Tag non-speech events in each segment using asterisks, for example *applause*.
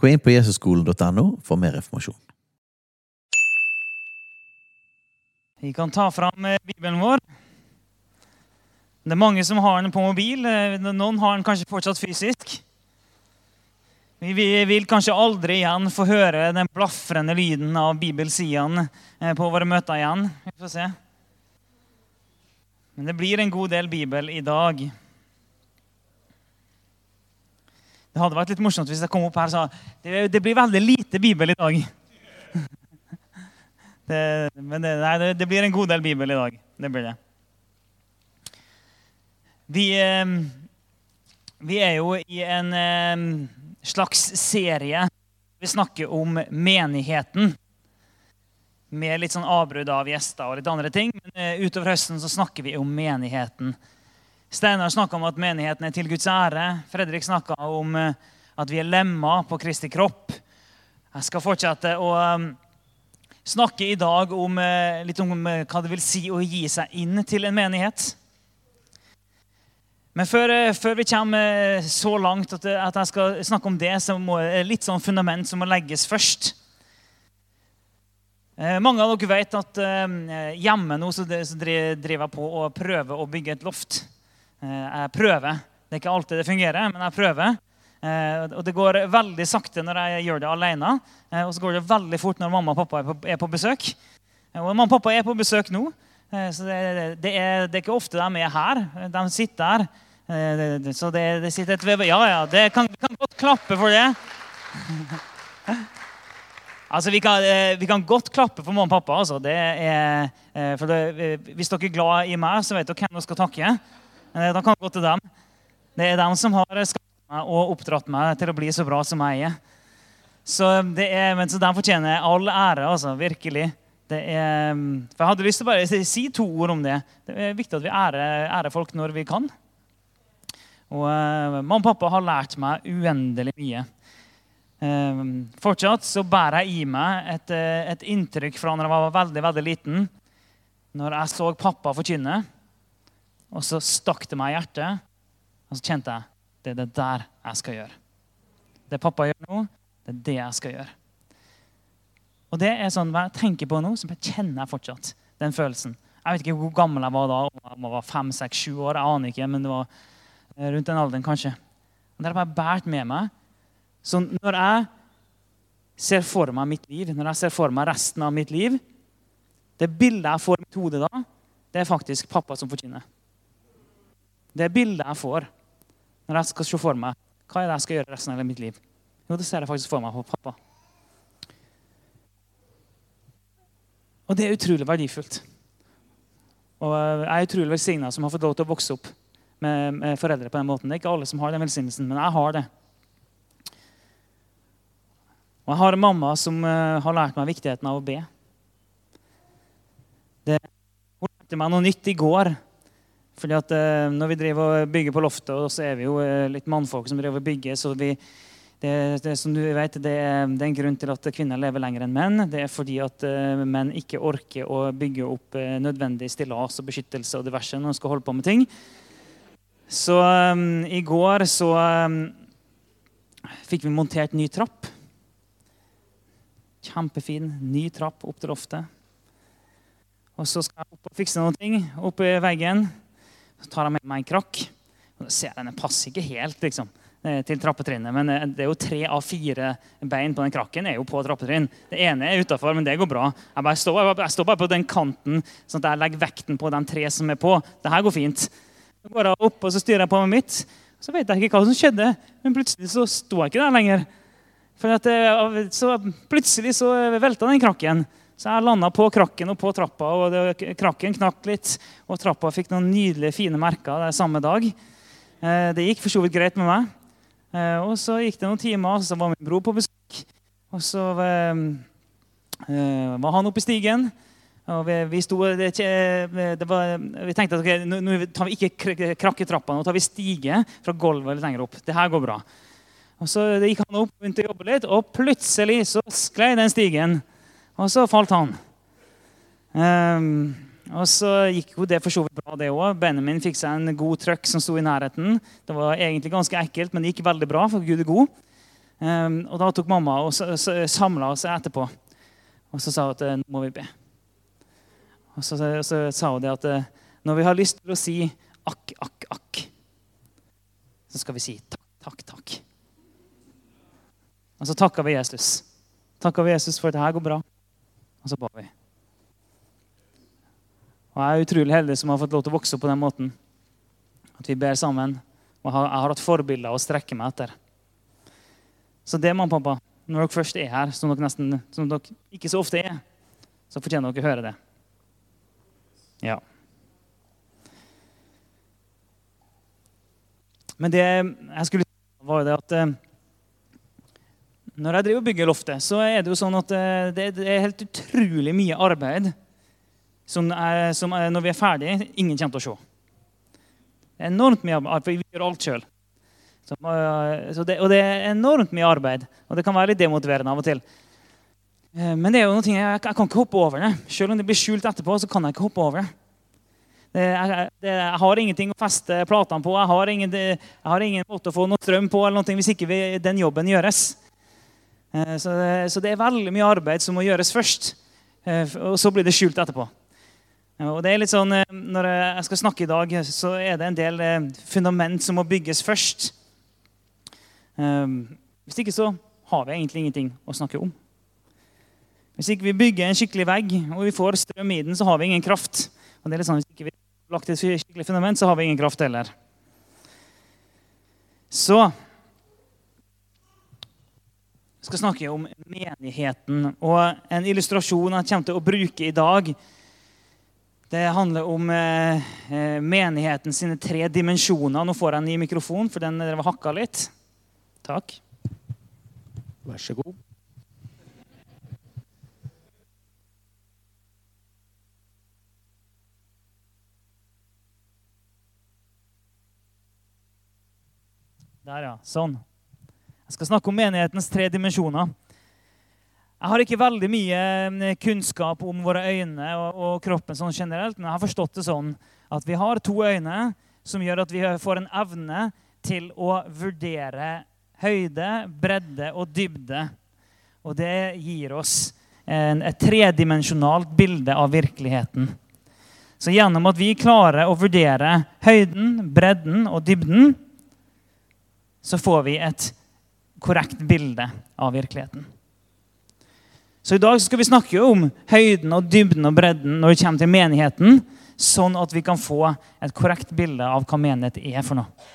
Gå inn på jesusskolen.no for mer informasjon. Vi kan ta fram eh, Bibelen vår. Det er mange som har den på mobil. eh, Noen har den kanskje fortsatt fysisk. Vi vi vil kanskje aldri igjen få høre den blafrende lyden av bibelsidene eh, på våre møter igjen. Vi får se. Men det blir en god del bibel i dag. Det hadde vært litt morsomt hvis jeg kom opp her og sa det, det blir veldig lite bibel i dag. *laughs* Det, men det, nei, det, blir en god del bibel i dag. Det blir det. Vi, eh, vi er jo i en eh, slags serie. Vi snakker om menigheten. Med litt sånn avbrudd av gjester og litt andre ting. Men eh, utover høsten så snakker vi om menigheten. Steinar snakka om at menigheten er til Guds ære. Fredrik snakka om eh, at vi er lemmer på Kristi kropp. Jeg skal fortsette å eh, snakke i dag om, eh, litt om eh, hva det vil si å gi seg inn til en menighet. Men før, før vi kommer så langt at, jeg skal snakke om det, så må litt sånn fundament som må legges først. Mange av dere vet at hjemme nå så driver jeg på å prøve å bygge et loft. Eh, Jeg prøver. Det er ikke alltid det fungerer, men jeg prøver. Eh, Og det går veldig sakte når jeg gjør det alene. eh, Og så går det veldig fort når mamma og pappa er på, besøk. Og mamma og pappa er på besøk nå, så det, det, er, det er ikke ofte de er her. De sitter det- Så det, det sitter et veve... Ja, ja, det kan, vi kan godt klappe for det. *laughs* Altså, vi kan, vi kan godt klappe for mamma og pappa. Altså. Er, for hvis dere er glad i meg, så vet dere hvem dere skal takke. Eh, Da kan det gå til dem. Det er dem som har skapt meg og oppdratt meg til å bli så bra som jeg er. Så, det er, men, så de fortjener all ære, altså. Virkelig. Er, for Jeg hadde lyst til å bare si- to ord om det. Det er viktig at vi ærer, ærer folk når vi kan. Og uh, Mamma og pappa har lært meg uendelig mye. Uh, fortsatt så bærer jeg i meg et, eh, et inntrykk fra når jeg var veldig veldig liten. Når jeg så pappa forkynne, og så stakk det meg i hjertet. Og så kjente jeg det er det der jeg skal gjøre. Det pappa gjør nå, det er det jeg skal gjøre. Og det er sånn, Hva jeg tenker på nå, så kjenner jeg fortsatt den følelsen. Jeg vet ikke hvor gammel jeg var da. om jeg var fem, seks, sju år. Jeg aner ikke, men det var eh, rundt den alderen kanskje. Og Det har bare båret med meg. Så når jeg ser for meg mitt liv, når jeg ser for meg resten av mitt liv Det bildet jeg får i mitt hode da, det er faktisk pappa som forkynner. Det bildet jeg får når jeg skal se for meg hva er det jeg skal gjøre resten av mitt liv, jo, det ser jeg faktisk for meg på pappa. Og det er utrolig verdifullt. Og jeg er utrolig velsigna som har fått lov til å vokse opp med, med foreldre på den måten. Det er ikke alle som har den velsignelsen, men jeg har det. Og jeg har en mamma som eh, har lært meg viktigheten av å be. Det, hun lærte meg noe nytt i går. Fordi at eh, Når vi driver og bygger på loftet, og så er vi jo eh, litt mannfolk som driver og bygger, så vi, det, det, som du vet, det, er, det er en grunn til at kvinner lever lenger enn menn. Det er fordi at eh, menn ikke orker å bygge opp eh, nødvendig stillas og beskyttelse og diverse når de skal holde på med ting. Så eh, i går så eh, fikk vi montert ny trapp. Kjempefin, ny trapp opp til loftet. Og så skal jeg opp og fikse noen ting oppi veggen. Så tar jeg med meg en krakk. Og da ser jeg Den passer ikke helt liksom, eh, til trappetrinnet, men eh, det er jo tre av fire bein på den krakken er jo på trappetrinn. Det ene er utafor, men det går bra. Jeg, bare står, jeg står bare på den kanten, sånn at jeg legger vekten på de tre som er på. Det her går fint. Så går jeg opp og så styrer jeg på med mitt. Så vet jeg ikke hva som skjedde, men plutselig så sto jeg ikke der lenger. For at, eh, så plutselig så velta den krakken. Så jeg landa på krakken og på trappa, og det, krakken knakk litt. Og trappa fikk noen nydelige, fine merker det samme dag. Eh, det gikk for så vidt greit med meg. Eh, og så gikk det noen timer, så var min bror på besøk. Og så eh, eh, var han oppe i stigen. Og vi, vi, sto, det, det var, vi tenkte at okay, nå, tar vi ikke krakk i trappa, nå tar vi stige fra gulvet litt lenger opp. Det her går bra. Og Så gikk han opp, begynte å jobbe litt, og plutselig så sklei den stigen. Og så falt han. Um, og så gikk jo det for så vidt bra, det òg. Benjamin fikk seg en god trøkk som sto i nærheten. Det var egentlig ganske ekkelt, men det gikk veldig bra, for Gud er god. Um, og da tok mamma og samla oss etterpå. Og så sa hun at eh, nå må vi be. Og så, så, så sa hun det at eh, når vi har lyst til å si akk, akk, akk, så skal vi si takk, takk, takk. Og så takka vi Jesus. Takka vi Jesus for at det her går bra. Og så ba vi. Og Jeg er utrolig heldig som har fått lov til å vokse opp på den måten. At vi ber sammen. Og jeg har hatt forbilder å strekke meg etter. Så det, mamma og pappa, når dere først er her, som dere, nesten, som dere ikke så ofte er, så fortjener dere å høre det. Ja. Men det jeg skulle si, var jo det at eh, når jeg driver og bygger loftet, så er det jo sånn at eh, det er helt utrolig mye arbeid som, er, som er, når vi er ferdige, ingen kommer til å se. Det er enormt mye arbeid, for vi gjør alt sjøl. og det er enormt mye arbeid, og det kan være litt demotiverende av og til. Eh, men det er jo noe jeg, jeg, kan ikke hoppe over det. Selv om det blir skjult etterpå, så kan jeg ikke hoppe over det. det, jeg, det jeg, har ingenting å feste platene på. Jeg har, ingen, jeg har ingen måte å få noe strøm på eller noe, hvis ikke vi, den jobben gjøres. Eh, så, så det er veldig mye arbeid som må gjøres først. Eh, og så blir det skjult etterpå. Og det er litt sånn, eh, Når jeg skal snakke i dag, så er det en del eh, fundament som må bygges først. Ehm, hvis ikke så har vi egentlig ingenting å snakke om. Hvis ikke vi bygger en skikkelig vegg og vi får strøm i den, så har vi ingen kraft. Og det er litt sånn, Hvis ikke vi har lagt et skikkelig fundament, så har vi ingen kraft heller. Så jeg skal snakke om menigheten. Og en illustrasjon jeg kommer til å bruke i dag, det handler om eh, eh, menigheten sine tre dimensjoner. Nå får jeg en ny mikrofon, for den var hakka litt. Takk. Vær så god. Der, ja. Sånn. Jeg skal snakke om menighetens tre dimensjoner. Jeg har ikke veldig mye eh, kunnskap om våre øyne og, kroppen sånn generelt, men jeg har forstått det sånn at vi har to øyne som gjør at vi får en evne til å vurdere høyde, bredde og dybde. Og det gir oss et tredimensjonalt bilde av virkeligheten. Så gjennom at vi klarer å vurdere høyden, bredden og dybden, så får vi et korrekt bilde av virkeligheten. Så i dag skal vi snakke om høyden og dybden og bredden når det kommer til menigheten, sånn at vi kan få et korrekt bilde av hva menighet er for noe.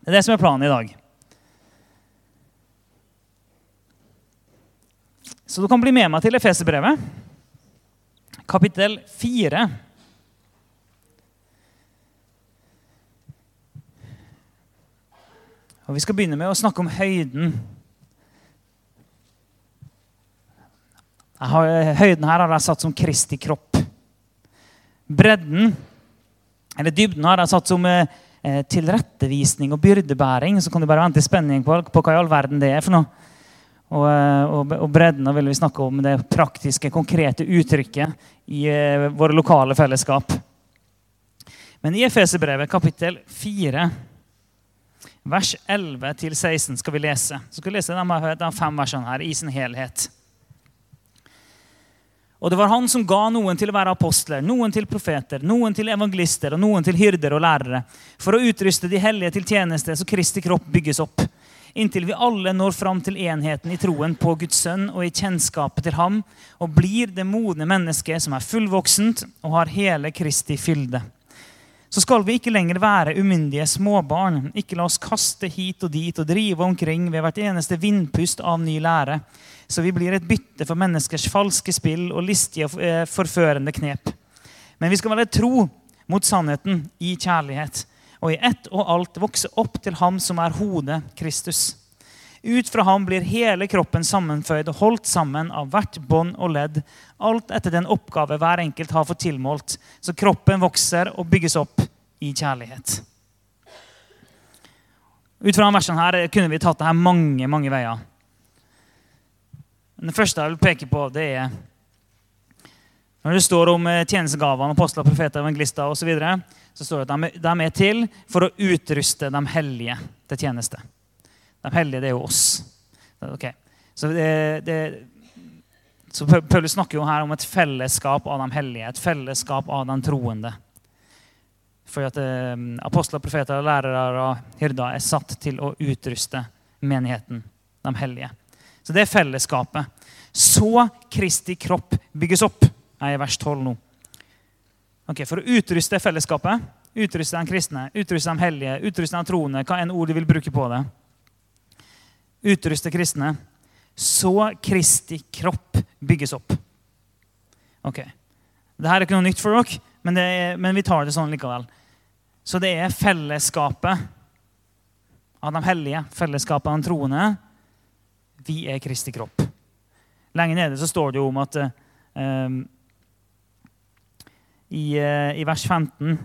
Det er det som er planen i dag. Så du kan bli med meg til Efeserbrevet, kapittel 4. Og Vi skal begynne med å snakke om høyden. Har, høyden her har jeg satt som Kristi kropp. Bredden, eller dybden, har jeg satt som eh, tilrettevisning og byrdebæring. Så kan du bare vente i spenning på, på hva i all verden det er for noe. Og, eh, og, og bredden vil vi snakke om det praktiske, konkrete uttrykket i eh, våre lokale fellesskap. Men i Efeserbrevet kapittel 4, vers 11-16 skal vi lese. Så skal vi lese de, fem versene her i sin helhet. Og det var han som ga noen til å være apostler, noen til profeter, noen til evangelister og noen til hyrder og lærere, for å utruste de hellige til tjeneste så Kristi kropp bygges opp, inntil vi alle når fram til enheten i troen på Guds sønn og i kjennskapet til ham, og blir det modne mennesket som er fullvoksent og har hele Kristi fylde. Så skal vi ikke lenger være umyndige småbarn. Ikke la oss kaste hit og dit og drive omkring ved hvert eneste vindpust av ny lære så vi blir et bytte for menneskers falske spill og listige, og forførende knep. Men vi skal være tro mot sannheten i kjærlighet. og i ett og alt vokse opp til ham som er hodet, Kristus. Ut fra ham blir hele kroppen sammenføyd og holdt sammen av hvert bånd og ledd, alt etter den oppgave hver enkelt har fått tilmålt, så kroppen vokser og bygges opp i kjærlighet. Ut fra denne versen her kunne vi tatt det her mange mange veier. Det første jeg vil peke på, det er når det står om eh, tjenestegavene, apostler, profeter, evangelister osv., så, videre, så står det at de er til for å utruste de hellige til tjeneste. De hellige, det er jo oss. Okay. Så, det, det, så Paulus snakker jo her om et fellesskap av de hellige, et fellesskap av de troende. For at eh, apostler, profeter, lærere og hyrder er satt til å utruste menigheten, de hellige. Så det er fellesskapet. Så Kristi kropp bygges opp. Jeg er i vers 12 nå. Ok, For å utruste fellesskapet, utruste de kristne, utruste de hellige, utruste de troende, hva enn ord du vil bruke på det, utruste kristne, så Kristi kropp bygges opp. Ok. Dette er ikke noe nytt for dere, men, er, men vi tar det sånn likevel. Så det er fellesskapet av de hellige, fellesskapet av de troende. Vi er Kristi kropp. Lenger nede så står det jo om at um, i, eh, i, vers 15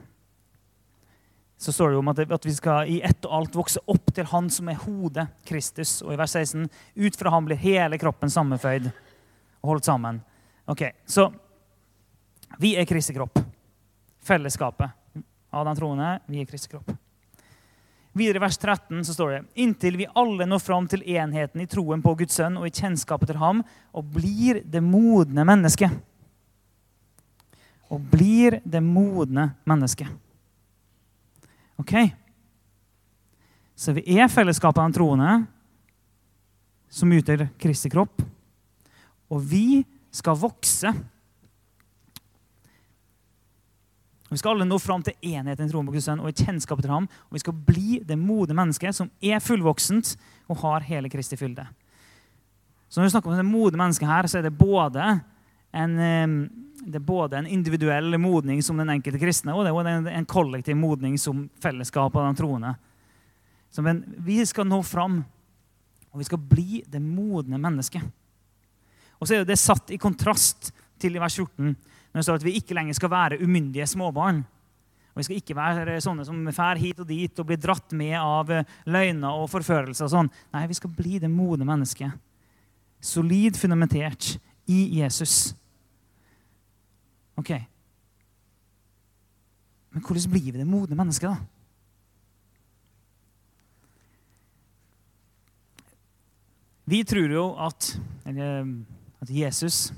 så står det om at, at, vi skal i ett og alt vokse opp til Han som er hodet, Kristus. Og i vers 16 ut fra ham blir hele kroppen sammenføyd og holdt sammen. Ok, Så vi er Kristi kropp. Fellesskapet av den troende. Vi er Kristi kropp. Videre i vers 13 så står det inntil vi alle når fram til enheten i troen på Guds sønn og i kjennskapet til ham og blir det modne mennesket og blir det modne mennesket. Ok? Så vi er fellesskapet av den troende som utgjør Kristi kropp. Og vi skal vokse. Vi skal alle nå fram til enheten i troen på Guds sønn og i kjennskapet til ham. Og vi skal bli det modne mennesket som er fullvoksent og har hele Kristi fylde. Så når vi snakker om det modne mennesket her, så er det både en eh, det er både en individuell modning som den enkelte kristne og det er en, en kollektiv modning som fellesskap av den troende. Så, men vi skal nå fram, og vi skal bli det modne mennesket. Og så er det satt i kontrast til i vers 14, når det står at vi ikke lenger skal være umyndige småbarn. Og Vi skal ikke være sånne som fær hit og dit og blir dratt med av løgner og forførelser. og sånn. Nei, vi skal bli det modne mennesket. Solid fundamentert i Jesus. Ok. Men hvordan blir vi det modne mennesket, da? Vi tror jo at, eller, at Jesus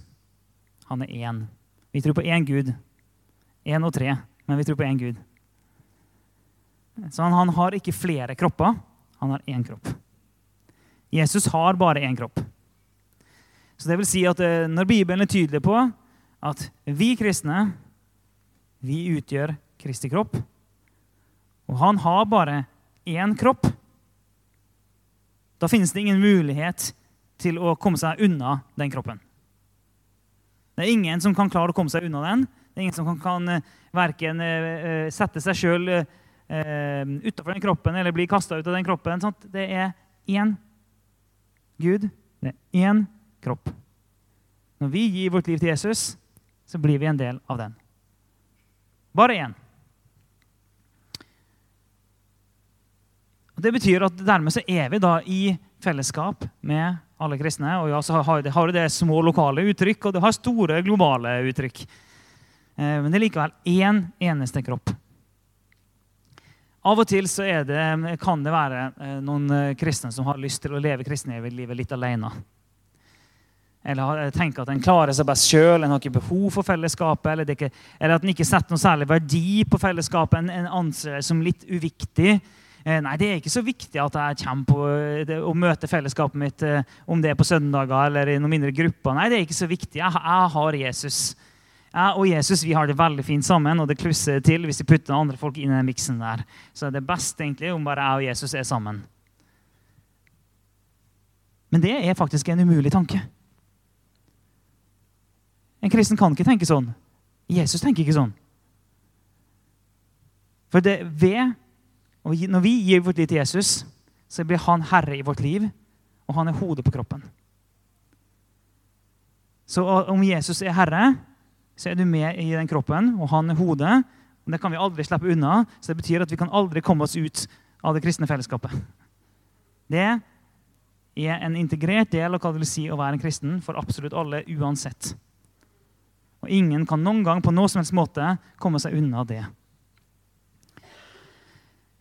han er én. Vi tror på én Gud. Én og tre, men vi tror på én Gud. Så han, han har ikke flere kropper. Han har én kropp. Jesus har bare én kropp. Så det vil si at eh, Når Bibelen er tydelig på at vi kristne vi utgjør Kristi kropp. Og han har bare én kropp. Da finnes det ingen mulighet til å komme seg unna den kroppen. Det er ingen som kan klare å komme seg unna den. Det er ingen som kan, kan uh, verken uh, sette seg sjøl uh, utafor den kroppen eller bli kasta ut av den kroppen. Sant? Det er én Gud. Det er én kropp. Når vi gir vårt liv til Jesus, så blir vi en del av den. Bare én. Det betyr at dermed så er vi da i fellesskap med alle kristne. Og ja, så har det, har det små lokale uttrykk, og det har store globale uttrykk. Eh, men det er likevel én eneste kropp. Av og til så det, kan det være eh, noen eh, kristne som har lyst til å leve kristenlivet litt alene. Eller tenker at en klarer seg best sjøl, en har ikke behov for fellesskapet. Eller, ikke, eller, at en ikke setter noe særlig verdi på fellesskapet, en, en anser det som litt uviktig. Eh, nei, det er ikke så viktig at jeg kommer på det, og møter fellesskapet mitt, eh, om det er på søndager eller i noen mindre grupper. Nei, det er ikke så viktig. Jeg, jeg har Jesus. Jeg og Jesus vi har det veldig fint sammen, og det klusser til hvis vi putter andre folk inn i den miksen der. Så det er best egentlig om bare jeg og Jesus er sammen. Men det er faktisk en umulig tanke. En kristen kan ikke tenke sånn. Jesus tenker ikke sånn. For det, ved når vi gir vårt liv til Jesus, så blir han herre i vårt liv, og han er hodet på kroppen. Så om Jesus er herre, så er du med i den kroppen, og han er hodet. Og Det kan vi aldri slippe unna, så det betyr at vi kan aldri komme oss ut av det kristne fellesskapet. Det er en integrert del av hva det vil si å være en kristen for absolutt alle, uansett. Og ingen kan noen gang på noen som helst måte komme seg unna det.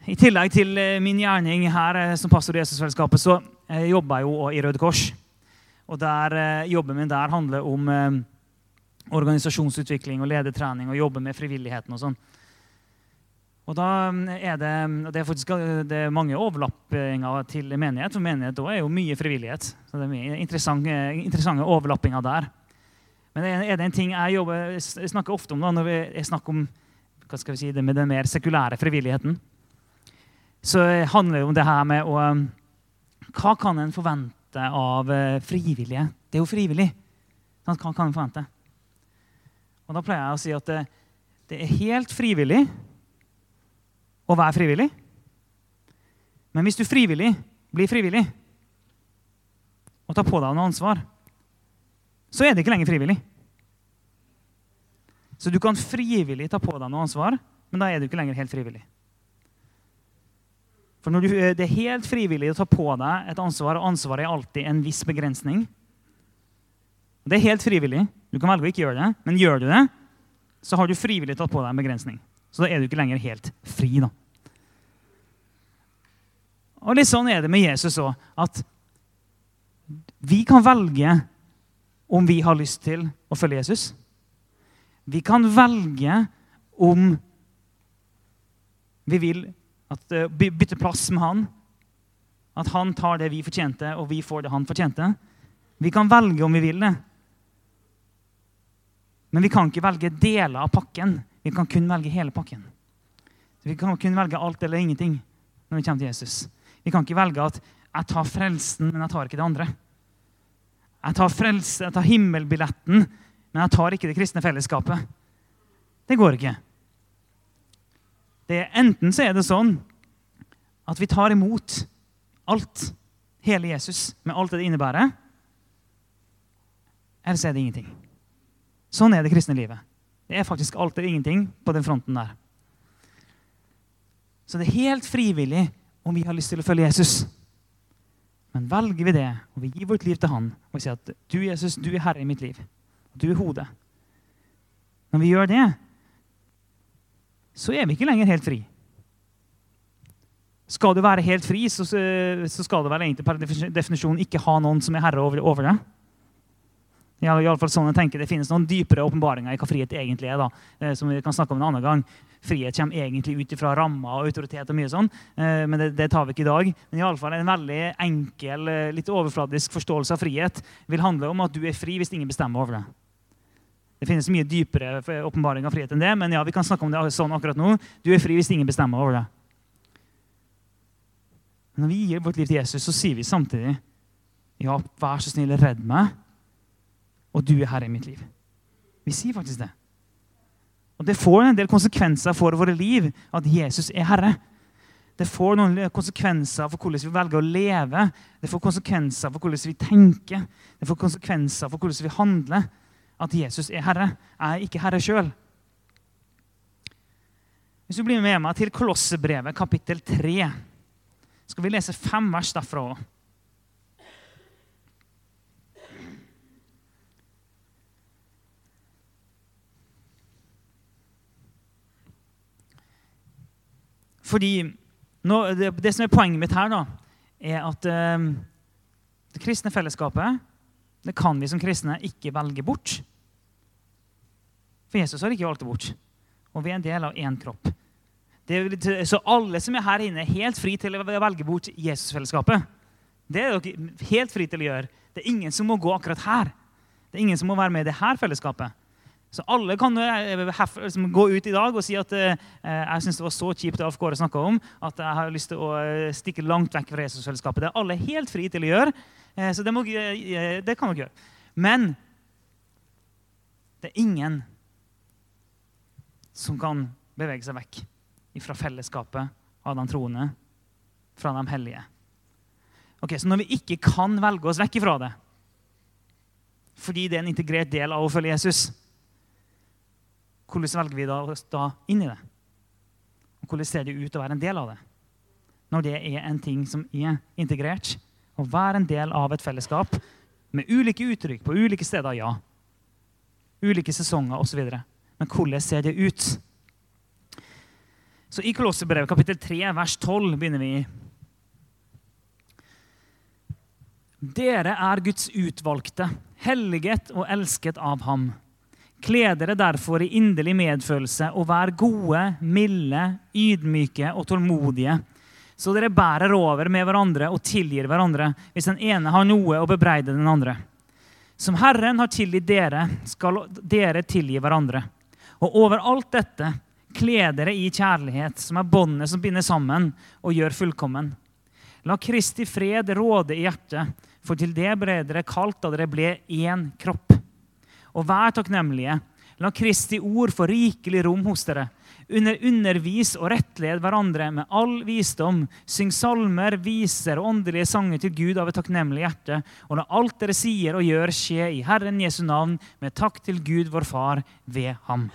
I tillegg til eh, min gjerning her eh, som pastor i Jesusfellesskapet, så eh, jobber jeg jo i Røde Kors. Og der, Jobben min der handler om organisasjonsutvikling og ledertrening og jobbe med frivilligheten og sånn. Og da er det, det er faktisk det er mange overlappinger til menighet. For menighet er jo mye frivillighet. Så det er mye interessante, interessante overlappinger der. Men er det en ting jeg, jobber, jeg snakker ofte om da, når jeg snakker om hva skal vi si, det med den mer sekulære frivilligheten, så handler det om det her med å um, Hva kan en forvente av eh, frivillige? Det er jo frivillig. Hva kan en forvente? Og Da pleier jeg å si at det, det er helt frivillig å være frivillig. Men hvis du frivillig blir frivillig og tar på deg noe ansvar, så er det ikke lenger frivillig. Så du kan frivillig ta på deg noe ansvar, men da er du ikke lenger helt frivillig. For du, eh, Det er helt frivillig å ta på deg et ansvar, og ansvaret er alltid en viss begrensning. Det er helt frivillig. Du kan velge å ikke gjøre det, men gjør du det, så har du frivillig tatt på deg en begrensning. Så da er du ikke lenger helt fri. da. Og litt sånn er det med Jesus òg. At vi kan velge om vi har lyst til å følge Jesus. Vi kan velge om vi vil at, eh, bytte plass med han. At han tar det vi fortjente, og vi får det han fortjente. Vi kan velge om vi vil det. Men vi kan ikke velge deler av pakken. Vi kan kun velge hele pakken. Vi kan kun velge alt eller ingenting når vi kommer til Jesus. Vi kan ikke velge at jeg tar frelsen, men jeg tar ikke det andre. Jeg tar, frelse, jeg tar himmelbilletten, men jeg tar ikke det kristne fellesskapet. Det går ikke. Det enten så er det sånn at vi tar imot alt, hele Jesus, med alt det det innebærer, eller så er det ingenting. Sånn er det kristne livet. Det er faktisk alt eller ingenting på den fronten der. Så det er helt frivillig om vi har lyst til å følge Jesus. Men velger vi det, og vi gir vårt liv til han, og sier at du Jesus, du er herre i mitt liv, du er hodet Når vi gjør det, så er vi ikke lenger helt fri. Skal du være helt fri, så, skal du vel egentlig per definisjon ikke ha noen som er herre over deg. I alle fall sånn jeg tenker Det finnes noen dypere åpenbaringer i hva frihet egentlig er. da, eh, som vi kan snakke om en annen gang. Frihet kommer egentlig ut fra rammer og autoritet. og mye sånn, eh, Men det, det tar vi ikke i dag. Men i alle fall en veldig enkel, eh, litt overfladisk forståelse av frihet vil handle om at du er fri hvis ingen bestemmer over det. Det finnes mye dypere åpenbaring av frihet enn det, men ja, vi kan snakke om det sånn akkurat nå. Du er fri hvis ingen bestemmer over det. Når vi gir vårt liv til Jesus, så sier vi samtidig ja, vær så snill, redd meg, og du er herre i mitt liv. Vi sier faktisk det. Og Det får en del konsekvenser for våre liv at Jesus er herre. Det får noen konsekvenser for hvordan vi velger å leve. Det får konsekvenser for hvordan vi tenker. Det får konsekvenser for hvordan vi handler. At Jesus er herre. Jeg er ikke herre sjøl. Hvis du blir med meg til Kolossebrevet kapittel 3, skal vi lese fem vers derfra òg. Fordi nå, det, det, som er poenget mitt her, da, er at eh, det kristne fellesskapet det kan vi som kristne ikke velge bort. For Jesus har ikke valgt det bort. Og vi er en del av én kropp. Det, så alle som er her inne, er helt fri til å velge bort Jesusfellesskapet. Det er dere helt fri til å gjøre. Det er ingen som må gå akkurat her. Det er ingen som må være med i dette fellesskapet. Så alle kan liksom, gå ut i dag og si at eh, jeg syns det var så kjipt det Alf Kåre snakka om, at jeg har lyst til å stikke langt vekk fra Jesusfellesskapet. Det er alle helt fri til å gjøre. Eh, så det, må, det kan dere gjøre. Men det er ingen som kan bevege seg vekk fra fellesskapet av de troende fra de hellige. Ok, Så når vi ikke kan velge oss vekk ifra det, fordi det er en integrert del av å følge Jesus, hvordan velger vi da oss da inn i det? Og hvordan ser det ut å være en del av det? Når det er en ting som er integrert. Å være en del av et fellesskap med ulike uttrykk på ulike steder, ja. Ulike sesonger osv. Men hvordan ser det ut? Så I Kolosserbrevet kapittel 3, vers 12 begynner vi. Dere er Guds utvalgte, helliget og elsket av ham. Kle dere derfor i inderlig medfølelse og vær gode, milde, ydmyke og tålmodige. Så dere bærer over med hverandre og tilgir hverandre hvis den ene har noe å bebreide den andre. Som Herren har tilgitt dere, skal dere tilgi hverandre. Og over alt dette, kle dere i kjærlighet, som er båndet som binder sammen og gjør fullkommen. La Kristi fred råde i hjertet, for til det ble dere kalt da dere ble én kropp. Og vær takknemlige. La Kristi ord få rikelig rom hos dere. Under undervis og rettled hverandre med all visdom. Syng salmer, viser og åndelige sanger til Gud av et takknemlig hjerte. Og la alt dere sier og gjør, skje i Herren Jesu navn, med takk til Gud vår Far ved ham.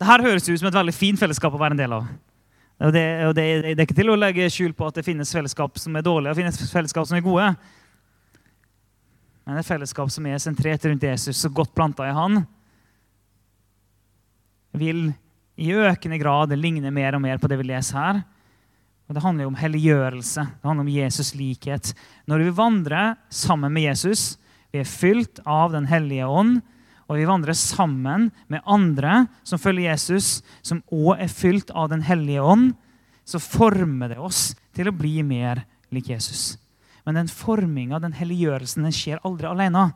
Dette høres ut som et veldig fint fellesskap å være en del av. Og det, og det, det, er ikke til å legge skjul på at det finnes fellesskap som er dårlige og finnes fellesskap som er gode. Men et fellesskap som er sentrert rundt Jesus så godt planta i han, vil i økende grad ligne mer og mer på det vi leser her. Og Det handler jo om helliggjørelse. Det handler om Jesus' likhet. Når vi vandrer sammen med Jesus, vi er fylt av Den hellige ånd, og vi vandrer sammen med andre som følger Jesus, som òg er fylt av Den hellige ånd, så former det oss til å bli mer lik Jesus. Men den forminga, den helliggjørelsen, den skjer aldri alene.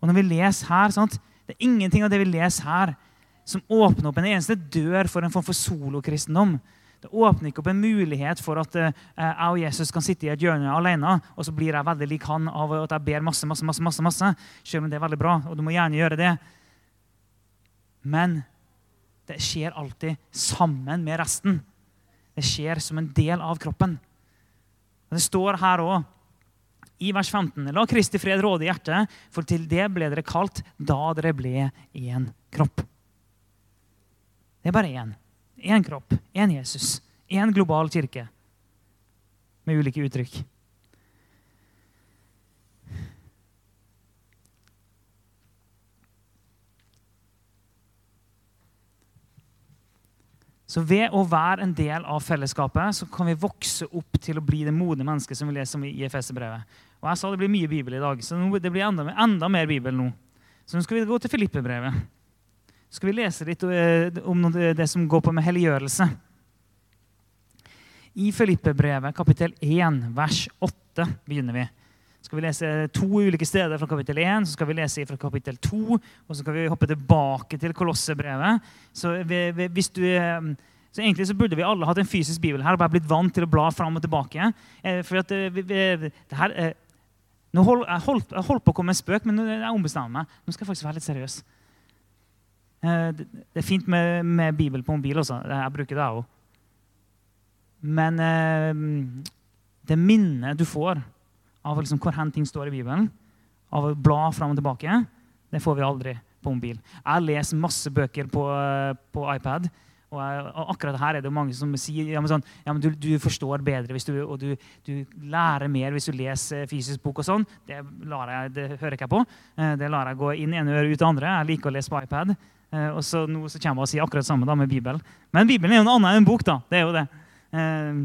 Og når vi leser her, sant, Det er ingenting av det vi leser her, som åpner opp en eneste dør for en form for solokristendom. Det åpner ikke opp en mulighet for at uh, jeg og Jesus kan sitte i et hjørne alene, og så blir jeg veldig lik han av at jeg ber masse, masse, masse, masse, masse, selv om det er veldig bra. og du må gjerne gjøre det. Men det skjer alltid sammen med resten. Det skjer som en del av kroppen. Og Det står her òg i vers 15. La Kristi fred råde i hjertet, for til det ble dere kalt da dere ble én kropp. Det er bare én. Én kropp, én Jesus, én global kirke med ulike uttrykk. Så ved å være en del av fellesskapet så kan vi vokse opp til å bli det modne mennesket som vi leser om i Efeserbrevet. Og jeg sa det blir mye Bibel i dag, så det blir enda, enda mer Bibel nå. Så nå skal vi gå til Filippebrevet. Så skal vi lese litt eh, om det som går på med helliggjørelse. I Filippebrevet kapittel 1, vers 8 begynner vi. Så skal vi lese to ulike steder fra kapittel 1, så skal vi lese fra kapittel 2, og så skal vi hoppe tilbake til Kolossebrevet. Så hvis du eh, så egentlig så burde vi alle hatt en fysisk bibel her og bare blitt vant til å bla fram og tilbake. Eh, for at det her, nå hold, jeg, holdt, jeg holdt på å komme en spøk, men jeg ombestemmer meg. Nå skal jeg faktisk være litt seriøs. Eh, det, er fint med, med Bibel på mobil også. Jeg bruker det, jeg òg. Men eh, det minnet du får av liksom hvor hen ting står i Bibelen, av å bla fram og tilbake, det får vi aldri på mobil. Jeg leser masse bøker på, eh, på iPad. Og, akkurat her er det mange som sier ja, men sånn, ja, men du, du, forstår bedre du, og du, du, lærer mer hvis du leser fysisk bok. og sånn. Det, jeg, det hører ikke jeg på. Eh, det lar jeg gå inn ene øret ut det andre. Jeg liker å lese på iPad. Eh, og så nå så kommer jeg og sier akkurat det samme da, med Bibelen. Men Bibelen er jo noe annet enn en bok. da. Det er jo det. Eh,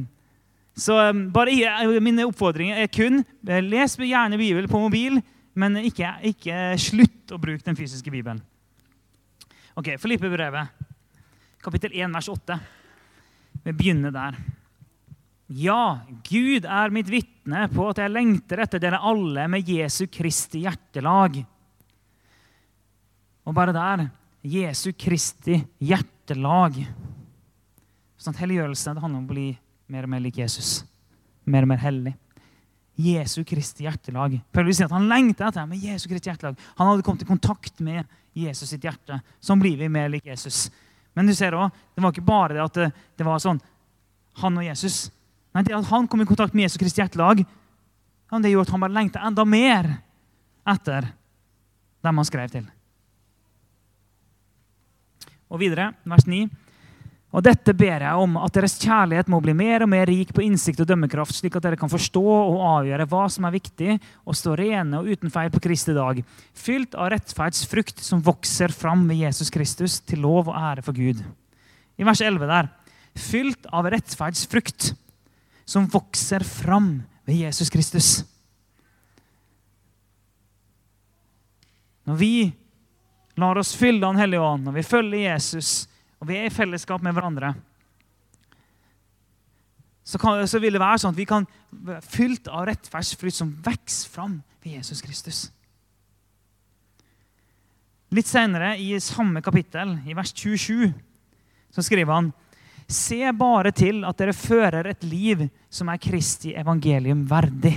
så bare Min oppfordring er kun les gjerne Bibelen på mobil, men ikke, ikke slutt å bruke den fysiske Bibelen. Ok, Filippe-brevet kapittel 1, vers 8. Vi begynner der. Ja, Gud er mitt vitne på at jeg lengter etter dere alle med Jesu Kristi hjertelag. Og bare der Jesu Kristi hjertelag. Sånn Helliggjørelse det handler om å bli mer og mer lik Jesus. Mer og mer hellig. Jesu Kristi hjertelag. Paulus sier at Han lengter etter med Jesu Kristi hjertelag. Han hadde kommet i kontakt med Jesus sitt hjerte. Sånn blir vi mer lik Jesus. Men du ser også, det var ikke bare det at det, det var sånn han og Jesus. Nei, det at han kom i kontakt med Jesus Kristi hjertelag, det gjorde at han bare lengta enda mer etter dem han skrev til. Og videre, vers 9. Og dette ber jeg om, at deres kjærlighet må bli mer og mer rik på innsikt og dømmekraft, slik at dere kan forstå og avgjøre hva som er viktig, og stå rene og uten feil på Kristi dag, fylt av rettferdsfrukt som vokser fram ved Jesus Kristus, til lov og ære for Gud. I vers 11 der. Fylt av rettferdsfrukt som vokser fram ved Jesus Kristus. Når vi lar oss fylle Den hellige ånd, når vi følger Jesus, og vi er i fellesskap med hverandre, så, kan, så, vil det være sånn at vi kan være fylt av rettferdsfrukt som vokser fram ved Jesus Kristus. Litt senere, i samme kapittel, i vers 27, så skriver han Se bare til at dere fører et liv som er Kristi evangelium verdig.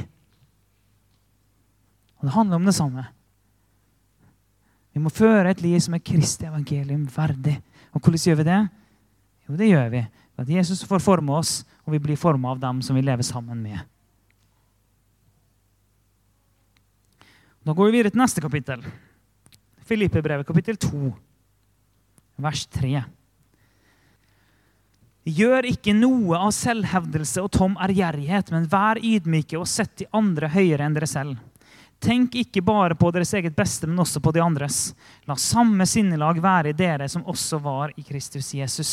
Og Det handler om det samme. Vi må føre et liv som er Kristi evangelium verdig. Og hvordan gjør vi det? Jo, det gjør vi at Jesus får forme oss, og vi blir forma av dem som vi lever sammen med. Da går vi videre til neste kapittel. Filippe-brevet, kapittel 2, vers 3. Gjør ikke noe av selvhevdelse og tom ærgjerrighet, men vær ydmyke og sett de andre høyere enn dere selv. Tenk ikke bare på deres eget beste, men også på de andres. La samme sinnelag være i dere som også var i Kristus Jesus.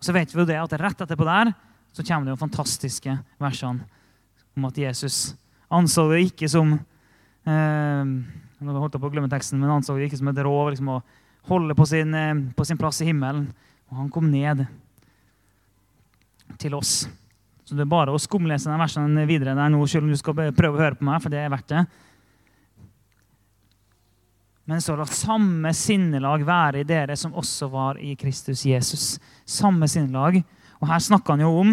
Så vet vi jo det at Rett etterpå der så kommer det jo fantastiske versene om at Jesus anså det ikke som eh, nå holdt jeg på å glemme teksten, men anså det ikke som et råd liksom, å holde på sin, eh, på sin plass i himmelen. Og han kom ned til oss. Så det er bare å skumlese de versene videre der nå, selv om du skal prøve å høre på meg, for det er verdt det. Men så la samme sinnelag være i dere som også var i Kristus Jesus. Samme sinnelag. Og her snakker han jo om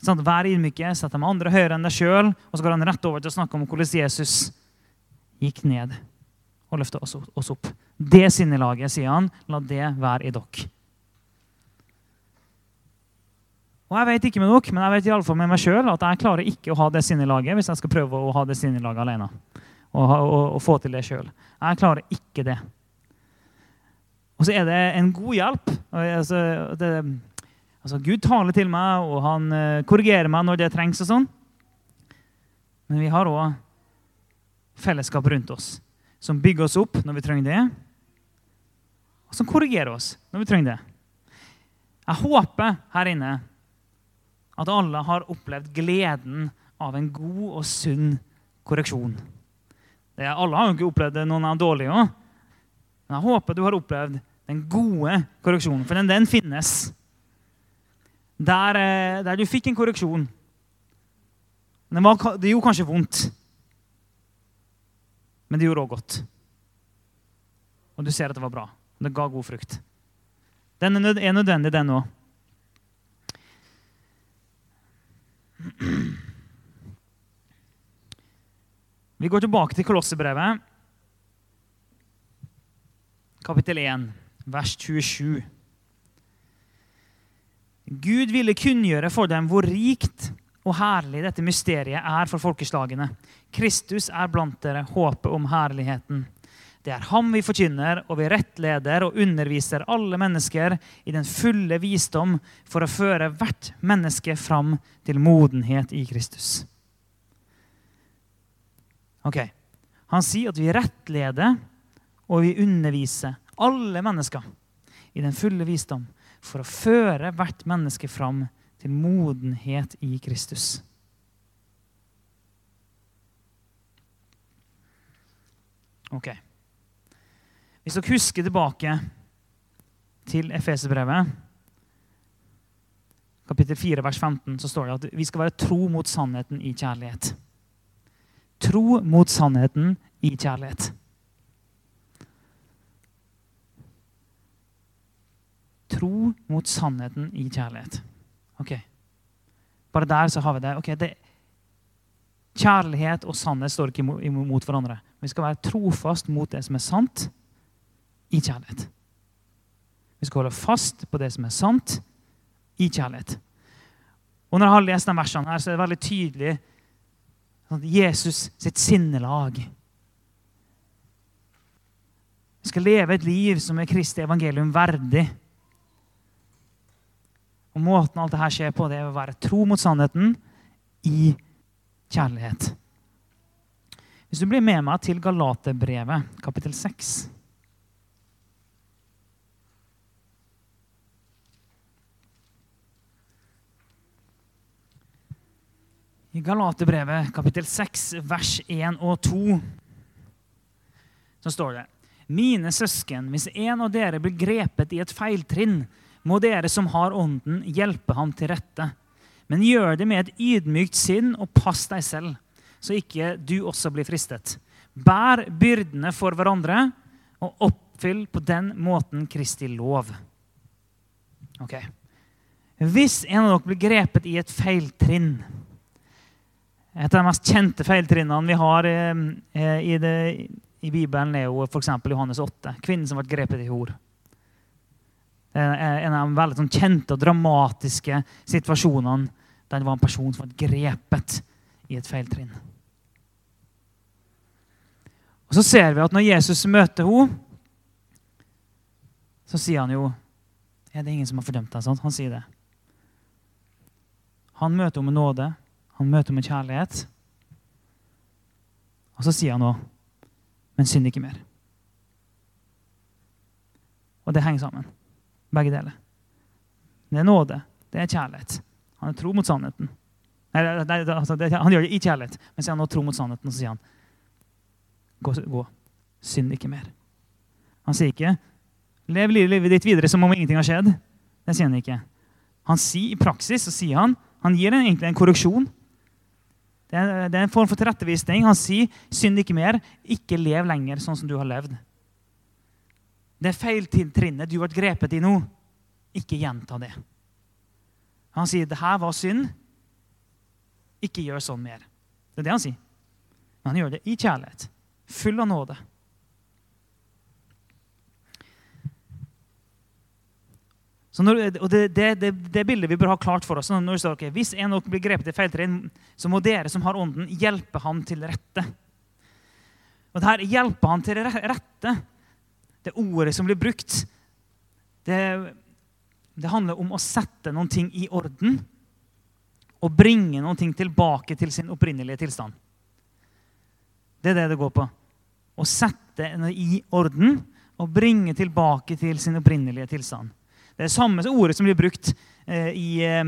sant, Vær ydmyke, sett de andre høyere enn deg sjøl. Og så går han rett over til å snakke om hvordan Jesus gikk ned og løfta oss opp. Det sinnelaget, sier han, la det være i dere. Og jeg vet ikke med dere, men jeg vet i alle fall med meg sjøl at jeg klarer ikke å ha det sinnelaget hvis jeg skal prøve å ha det sinnelaget alene. Og, og, og, få til det sjøl. Jeg klarer ikke det. Og så er det en god hjelp. Altså, det, altså, Gud taler til meg, og han uh, korrigerer meg når det trengs. og sånn. Men vi har òg fellesskap rundt oss som bygger oss opp når vi trenger det, og som korrigerer oss når vi trenger det. Jeg håper her inne at alle har opplevd gleden av en god og sunn korreksjon. Det, alle har jo ikke opplevd noen av dårlige òg. Men jeg håper du har opplevd den gode korreksjonen, for den, den finnes. Der, eh, der, du fikk en korreksjon. Var, det gjorde kanskje vondt, men det gjorde òg godt. Og du ser at det var bra. Det ga god frukt. Den er nødvendig, den òg. Vi går tilbake til Kolossebrevet, kapittel 1, vers 27. Gud ville kunngjøre for dem hvor rikt og herlig dette mysteriet er for folkeslagene. Kristus er blant dere håpet om herligheten. Det er ham vi forkynner, og vi rettleder og underviser alle mennesker i den fulle visdom for å føre hvert menneske fram til modenhet i Kristus. Ok, Han sier at vi rettleder og vi underviser alle mennesker i den fulle visdom for å føre hvert menneske fram til modenhet i Kristus. Ok. Hvis dere husker tilbake til Efeserbrevet, kapittel 4, vers 15, så står det at vi skal være tro mot sannheten i kjærlighet. Tro mot sannheten i kjærlighet. Tro mot sannheten i kjærlighet. Ok. Bare der så har vi det. Ok, det Kjærlighet og sannhet står ikke imot hverandre. Vi skal være trofast mot det som er sant, i kjærlighet. Vi skal holde fast på det som er sant, i kjærlighet. Og Når jeg har lest de versene, her, så er det veldig tydelig at Jesus sitt sinnelag Vi skal leve et liv som er Kristi evangelium verdig. Og Måten alt dette skjer på, det er å være tro mot sannheten i kjærlighet. Hvis du blir med meg til Galaterbrevet, kapittel 6 I Galaterbrevet, kapittel 6, vers 1 og 2, så står det Mine søsken, hvis en av dere blir grepet i et feiltrinn, må dere som har ånden, hjelpe ham til rette. Men gjør det med et ydmykt sinn, og pass deg selv, så ikke du også blir fristet. Bær byrdene for hverandre, og oppfyll på den måten Kristi lov. Ok. Hvis en av dere blir grepet i et feiltrinn Et av de mest kjente feiltrinnene vi har eh, i, det, i Bibelen, er jo f.eks. Johannes 8. Kvinnen som ble grepet i hor. Det er en av de veldig sånn kjente og dramatiske situasjonene der det var en person som ble grepet i et feiltrinn. Og Så ser vi at når Jesus møter henne, så sier han jo er det ingen som har fordømt deg. sånn? Han sier det. Han møter henne med nåde. Han møter med kjærlighet. Og så sier han òg Men synd ikke mer. Og det henger sammen. Begge deler. Det er nåde. Det er kjærlighet. Han er tro mot sannheten. Nei, nei, altså, det, han gjør det i kjærlighet, men så er han nå tro mot sannheten. Og så sier han gå, gå. Synd ikke mer. Han sier ikke lev livet ditt videre som om ingenting har skjedd. Det sier han ikke. Han sier I praksis så sier han han gir en, egentlig en korreksjon. Det er, det er en form for tilrettevisning. Han sier synd ikke mer. Ikke lev lenger sånn som du har levd. Det er feiltrinnet du har vært grepet i nå. Ikke gjenta det. Han sier det her var synd. Ikke gjør sånn mer. Det er det han sier. Men han gjør det i kjærlighet. Full av nåde. Når, og det, det, det, det, bildet vi bør ha klart for oss når vi står, okay, Hvis en av dere blir grepet i feiltrinn, så må dere som har ånden, hjelpe ham til rette. Og det her hjelpe ham til rette, det ordet som blir brukt, det, det handler om å sette noen ting i orden og bringe noen ting tilbake til sin opprinnelige tilstand. Det er det det går på. Å sette noe i orden og bringe tilbake til sin opprinnelige tilstand. Det er samme ordet som blir brukt eh, i, eh,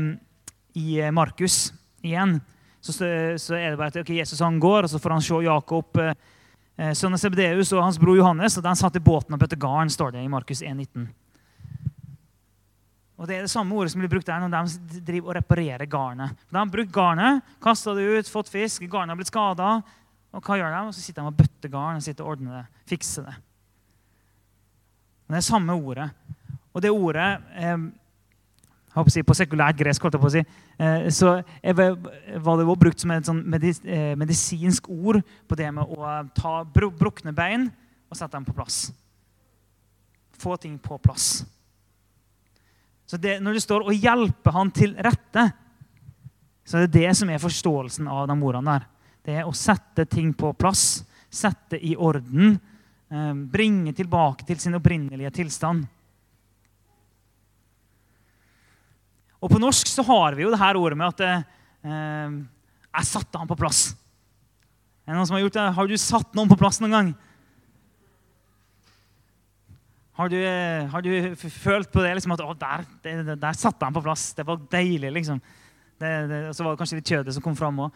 i eh, Markus igjen. Så, så, er det bare at okay, Jesus han går, og så får han se Jakob, eh, sønnen Sebedeus og hans bror Johannes. og Den satt i båten og bøtte garn, står det i Markus 1,19. Og Det er det samme ordet som blir brukt der når de driver og reparerer garnet. De har brukt garnet, kasta det ut, fått fisk, garnet har blitt skada. Og hva gjør de? Og så sitter de og bøtter garn og sitter og ordner det, fikser det. Men det er samme ordet. Og det ordet eh, si, På sekulært gresk holdt jeg på å si, eh, så var det brukt som et sånn eh, medisinsk ord på det med å ta brukne bein og sette dem på plass. Få ting på plass. Så det, Når det står 'å hjelpe han til rette', så er det det som er forståelsen av de ordene der. Det er å sette ting på plass, sette i orden, bringe tilbake til sin opprinnelige tilstand. Og på norsk så har vi jo det her ordet med at eh, 'jeg satte han på plass'. Er det noen som Har gjort det? Har du satt noen på plass noen gang? Har du, eh, har du følt på det liksom at 'Å, der, der, der satte han på plass'. Det var deilig, liksom. Det, det, så var det kanskje litt kjødet som kom fram òg.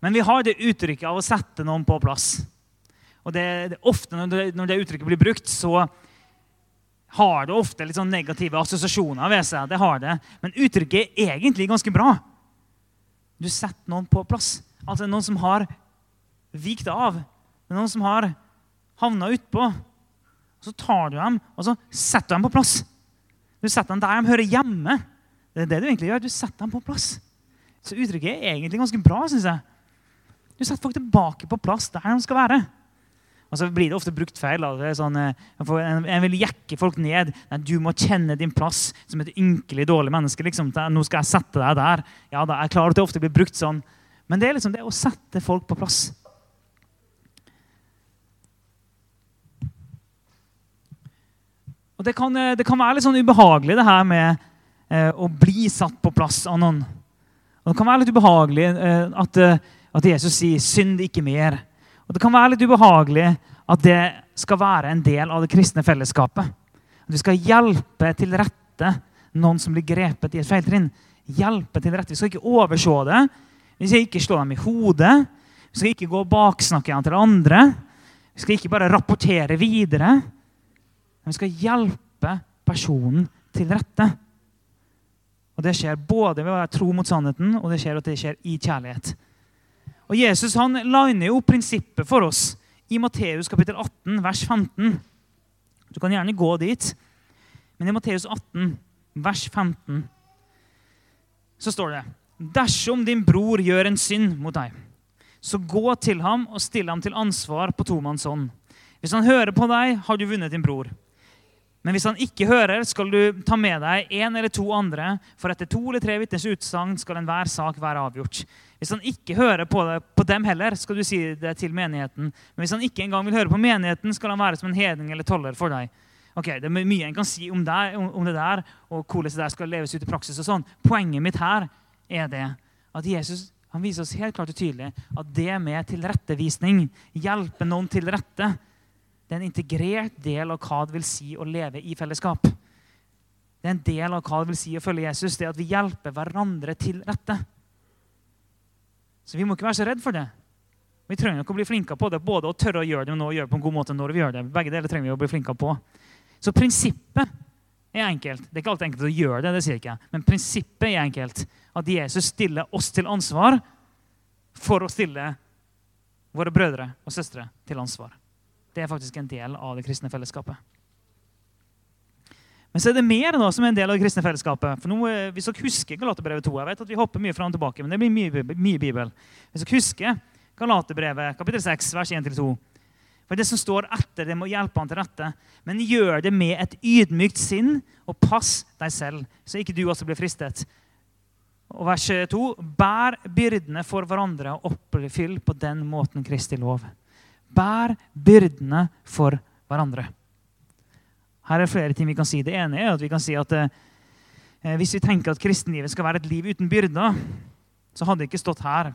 Men vi har det uttrykket av å sette noen på plass. Og det, det ofte når det, når det uttrykket blir brukt, så har det ofte litt sånn negative assosiasjoner ved seg. Det har det. Men uttrykket er egentlig ganske bra. Du setter noen på plass. Altså noen som har vikt av. Noen som har havna utpå. Så tar du dem og så setter du dem på plass. Du setter dem der de hører hjemme. Det er det du egentlig gjør. Du setter dem på plass. Så uttrykket er egentlig ganske bra, syns jeg. Du setter folk tilbake på plass der de skal være. Og så blir det ofte brukt feil. Sånn, eh, en, en vil jekke folk ned. Nei, du må kjenne din plass som et ynkelig dårlig menneske. Liksom. Nå skal jeg sette deg der. Ja, da, Jeg klarer at det ofte blir brukt sånn. Men det er liksom det å sette folk på plass. Og Det kan, eh, det kan være litt sånn ubehagelig, det her med eh, å bli satt på plass av noen. Og Det kan være litt ubehagelig eh, at, eh, at, Jesus sier 'synd ikke mer'. Og Det kan være litt ubehagelig at det skal være en del av det kristne fellesskapet. At vi skal hjelpe til rette noen som blir grepet i et feiltrinn. Hjelpe til rette. Vi skal ikke overse det. Vi skal ikke slå dem i hodet. Vi skal ikke gå og baksnakke dem til andre. Vi skal ikke bare rapportere videre. Men vi skal hjelpe personen til rette. Og Det skjer både ved å være tro mot sannheten, og det skjer at det skjer i kjærlighet. Og Jesus han liner jo prinsippet for oss i Matteus kapittel 18, vers 15. Du kan gjerne gå dit. Men i Matteus 18, vers 15, så står det Dersom din bror gjør en synd mot deg, så gå til ham og still ham til ansvar på tomannshånd. Hvis han hører på deg, har du vunnet din bror. Men hvis han ikke hører, skal du ta med deg en eller to andre, for etter to eller tre vitners utsagn skal enhver sak være avgjort. Hvis han ikke hører på, det, på, dem heller, skal du si det til menigheten. Men hvis han ikke engang vil høre på menigheten, skal han være som en hedning eller toller for deg. Ok, Det er mye en kan si om, det, om det der, og hvordan det der skal leves ut i praksis. og sånn. Poenget mitt her er det at Jesus han viser oss helt klart og tydelig at det med tilrettevisning, hjelpe noen til rette, det er en integrert del av hva det vil si å leve i fellesskap. Det er en del av hva det vil si å følge Jesus. Det at vi hjelper hverandre til rette. Så vi må ikke være så redd for det. Vi trenger ikke å bli flinke på det, både å tørre å gjøre det og gjøre det på en god måte når vi gjør det. Begge deler trenger vi å bli flinke på. Så prinsippet er enkelt. Det er ikke alltid enkelt å gjøre det, det sier jeg ikke. men prinsippet er enkelt. At Jesus stiller oss til ansvar for å stille våre brødre og søstre til ansvar. Det er faktisk en del av det kristne fellesskapet. Men så er det mer da, som er en del av det kristne fellesskapet. For nå, eh, Hvis dere husker Galaterbrevet 2 Jeg vet at vi hopper mye fram og tilbake, men det blir mye, mye Bibel. Hvis dere husker Galaterbrevet kapittel 6, vers 1-2 For det som står etter, det må hjelpe han til rette. Men gjør det med et ydmykt sinn, og pass deg selv, så ikke du også blir fristet. Og vers 2.: Bær byrdene for hverandre og oppfyll på den måten Kristi lov. Bær byrdene for hverandre. Her er flere ting vi kan si. Det ene er at vi kan si at eh, hvis vi tenker at kristenlivet skal være et liv uten byrder, så hadde det ikke stått her.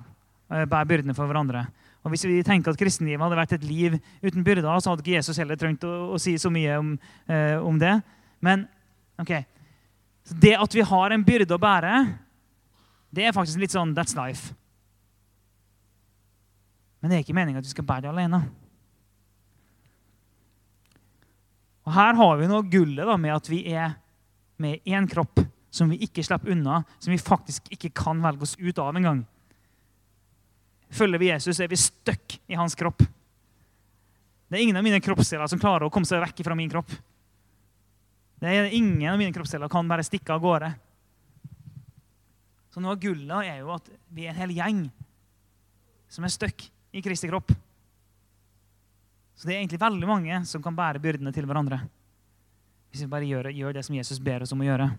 Eh, bær byrdene for hverandre. Og Hvis vi tenker at kristenlivet hadde vært et liv uten byrder, så hadde ikke Jesus heller trengt å, å si så mye om, eh, om det. Men ok, det at vi har en byrde å bære, det er faktisk litt sånn that's life. Men det er ikke meninga at vi skal bære det alene. Og Her har vi noe gullet da, med at vi er med én kropp som vi ikke slipper unna, som vi faktisk ikke kan velge oss ut av engang. Følger vi Jesus, er vi stuck i hans kropp. Det er ingen av mine kroppsdeler som klarer å komme seg vekk fra min kropp. Det er Ingen av mine kroppsdeler kan bare stikke av gårde. Så noe av gullet er jo at vi er en hel gjeng som er stuck i Kristi kropp. Så det er egentlig veldig mange som kan bære byrdene til hverandre. Hvis vi bare gjør, gjør det som Jesus ber oss om å gjøre.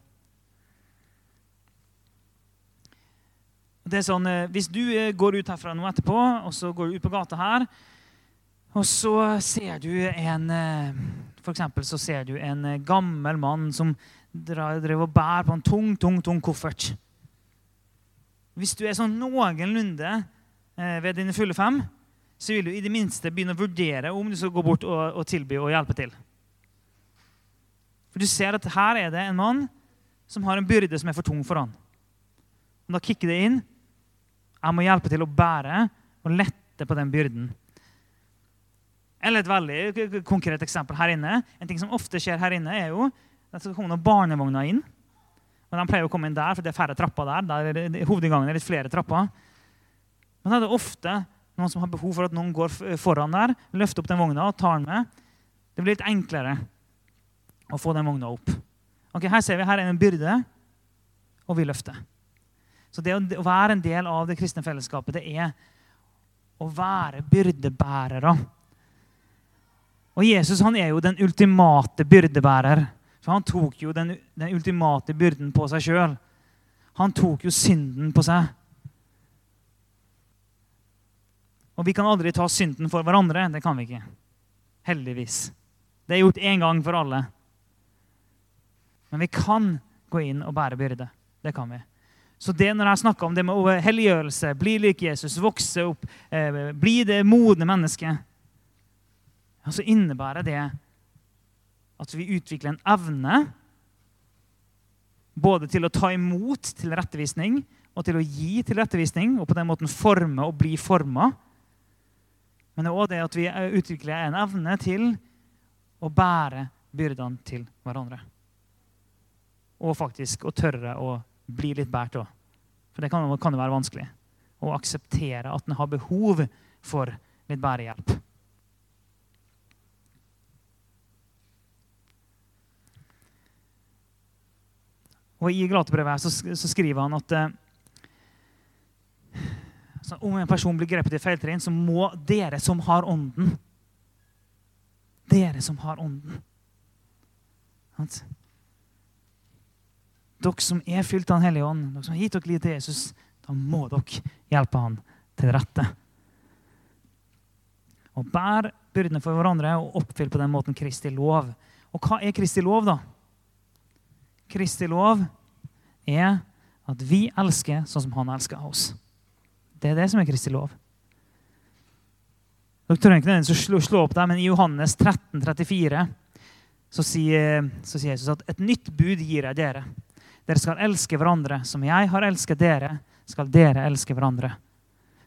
Det er sånn, eh, Hvis du eh, går ut herfra nå etterpå, og så går du ut på gata her, og så ser du en eh, For så ser du en gammel mann som drev og bærer på en tung, tung, tung koffert. Hvis du er sånn noenlunde ved dine fulle fem, så vil du i det minste begynne å vurdere om du skal gå bort og, og tilby å hjelpe til. For du ser at her er det en mann som har en byrde som er for tung for han. Og da kicker det inn. Jeg må hjelpe til å bære og lette på den byrden. Eller et veldig konkret eksempel her inne. En ting som ofte skjer her inne, er jo at det kommer noen barnevogner inn. Og De pleier å komme inn der, for det er færre trapper der. der er Hovedinngangen er litt flere trapper. Men da er det ofte noen som har behov for at noen går foran der, løfter opp den vogna og tar den med. Det blir litt enklere å få den vogna opp. Ok, Her ser vi her er en byrde, og vi løfter. Så det å være en del av det kristne fellesskapet, det er å være byrdebærere. Og Jesus han er jo den ultimate byrdebærer. For han tok jo den, den ultimate byrden på seg sjøl. Han tok jo synden på seg. Og vi kan aldri ta synden for hverandre. Det kan vi ikke. Heldigvis. Det er gjort én gang for alle. Men vi kan gå inn og bære byrde. Det kan vi. Så det når jeg snakker om det med helliggjørelse, bli lik Jesus, vokse opp, eh, bli det modne mennesket, så innebærer det at vi utvikler en evne både til å ta imot tilrettevisning og til å gi tilrettevisning, og på den måten forme og bli forma. Men det er òg det at vi utvikler en evne til å bære byrdene til hverandre. Og faktisk å tørre å bli litt båret òg. For det kan, jo være vanskelig. Å akseptere at en har behov for litt bærehjelp. Og I Glatebrevet så, så, skriver han at eh, om en person blir grepet i feiltrinn, så må dere som har ånden Dere som har ånden Dere som er fylt av Den hellige ånd, dere som har gitt dere liv til Jesus, da må dere hjelpe han til rette. Og bær byrdene for hverandre og oppfyll på den måten Kristi lov. Og hva er Kristi lov, da? Kristi lov er at vi elsker sånn som han elsker oss. Det er det som er Kristi lov. Dere trenger ikke nødvendigvis å slå opp der, men i Johannes 13, 34 så sier, så sier Jesus at et nytt bud gir jeg dere. Dere skal elske hverandre. Som jeg har elsket dere, skal dere elske hverandre.